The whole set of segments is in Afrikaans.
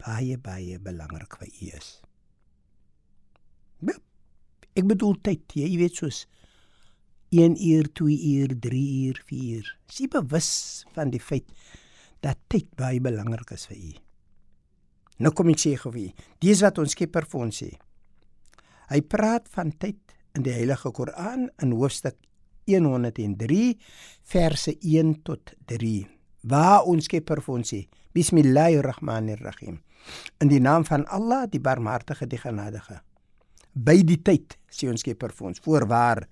baie baie belangrik vir u is? Ja, ek bedoel tyd, jy weet soos 1 uur, 2 uur, 3 uur, 4 uur. U bewus van die feit dat tyd baie belangrik is vir u? Nou kom ek sê gou vir u, dis wat ons Skepper vir ons sê. Hy praat van tyd in die Heilige Koran in hoofstuk 103 verse 1 tot 3. Waar ons Skepper vir ons sê: Bismillahirrahmanirrahim. In die naam van Allah, die Barmhartige, die Genadige. By die tyd, sê ons Skepper vir ons, voorwaar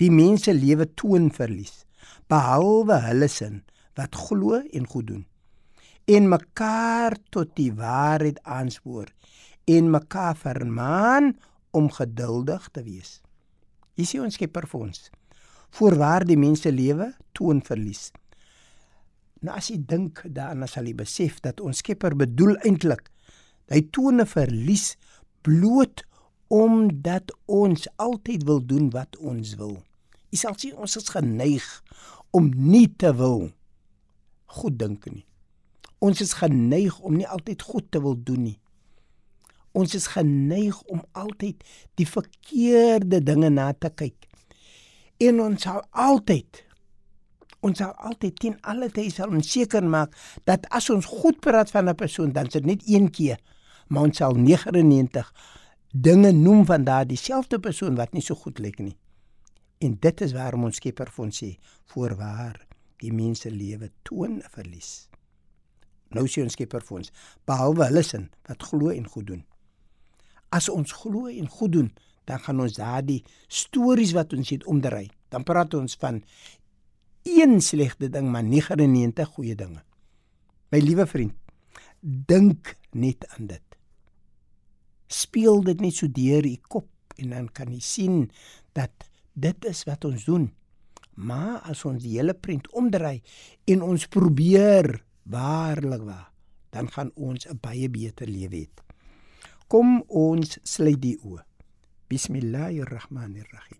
die mense lewe toon verlies, behalwe hulle sin wat glo en goed doen en mekaar tot die waarheid aanspoor en mekaar vermaan om geduldig te wees. Hier sien ons Skepper vir ons. Voorwaar die mense lewe toon verlies. Nou as jy dink daaraan sal jy besef dat ons Skepper bedoel eintlik hy toon 'n verlies bloot omdat ons altyd wil doen wat ons wil. Jy sal sien ons is geneig om nie te wil goed dink nie. Ons is geneig om nie altyd goed te wil doen nie. Ons is geneig om altyd die verkeerde dinge na te kyk. En ons sal altyd ons sal altyd teen alle tye sal ons seker maak dat as ons goed praat van 'n persoon dan dit net een keer, maar ons sal 99 dinge noem van daardie selfde persoon wat nie so goed lyk nie. En dit is waarom ons Skepper vir ons sê: "Voorwaar, die mense lewe toon 'n verlies." Nou sê ons Skepper vir ons: "Behalwe hulle sin wat glo en goed doen." As ons glo en goed doen, dan gaan ons daardie stories wat ons het omdry. Dan praat ons van een slegte ding, maar 99 goeie dinge. My liewe vriend, dink net aan dit. Speel dit net so deur u kop en dan kan jy sien dat dit is wat ons doen. Maar as ons die hele prent omdry en ons probeer waarlik waar, dan gaan ons 'n baie beter lewe hê. Kom ons sluit die oë. Bismillahirrahmanirrahim.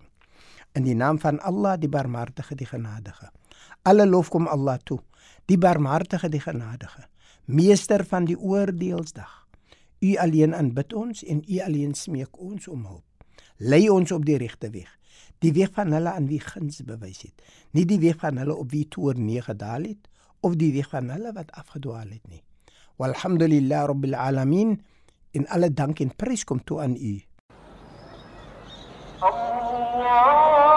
In die naam van Allah, die Barmhartige, die Genadige. Alle lof kom Allah toe, die Barmhartige, die Genadige, meester van die oordeelsdag. U alleen aanbid ons en u alleen smeek ons om hulp. Lei ons op die regte weg, die weg van hulle aan wie guns bewys het, nie die weg van hulle op wie toor neergedaal het of die weg van hulle wat afgedwaal het nie. Walhamdulillah rabbil alamin in alle dank en prys kom toe aan u. الله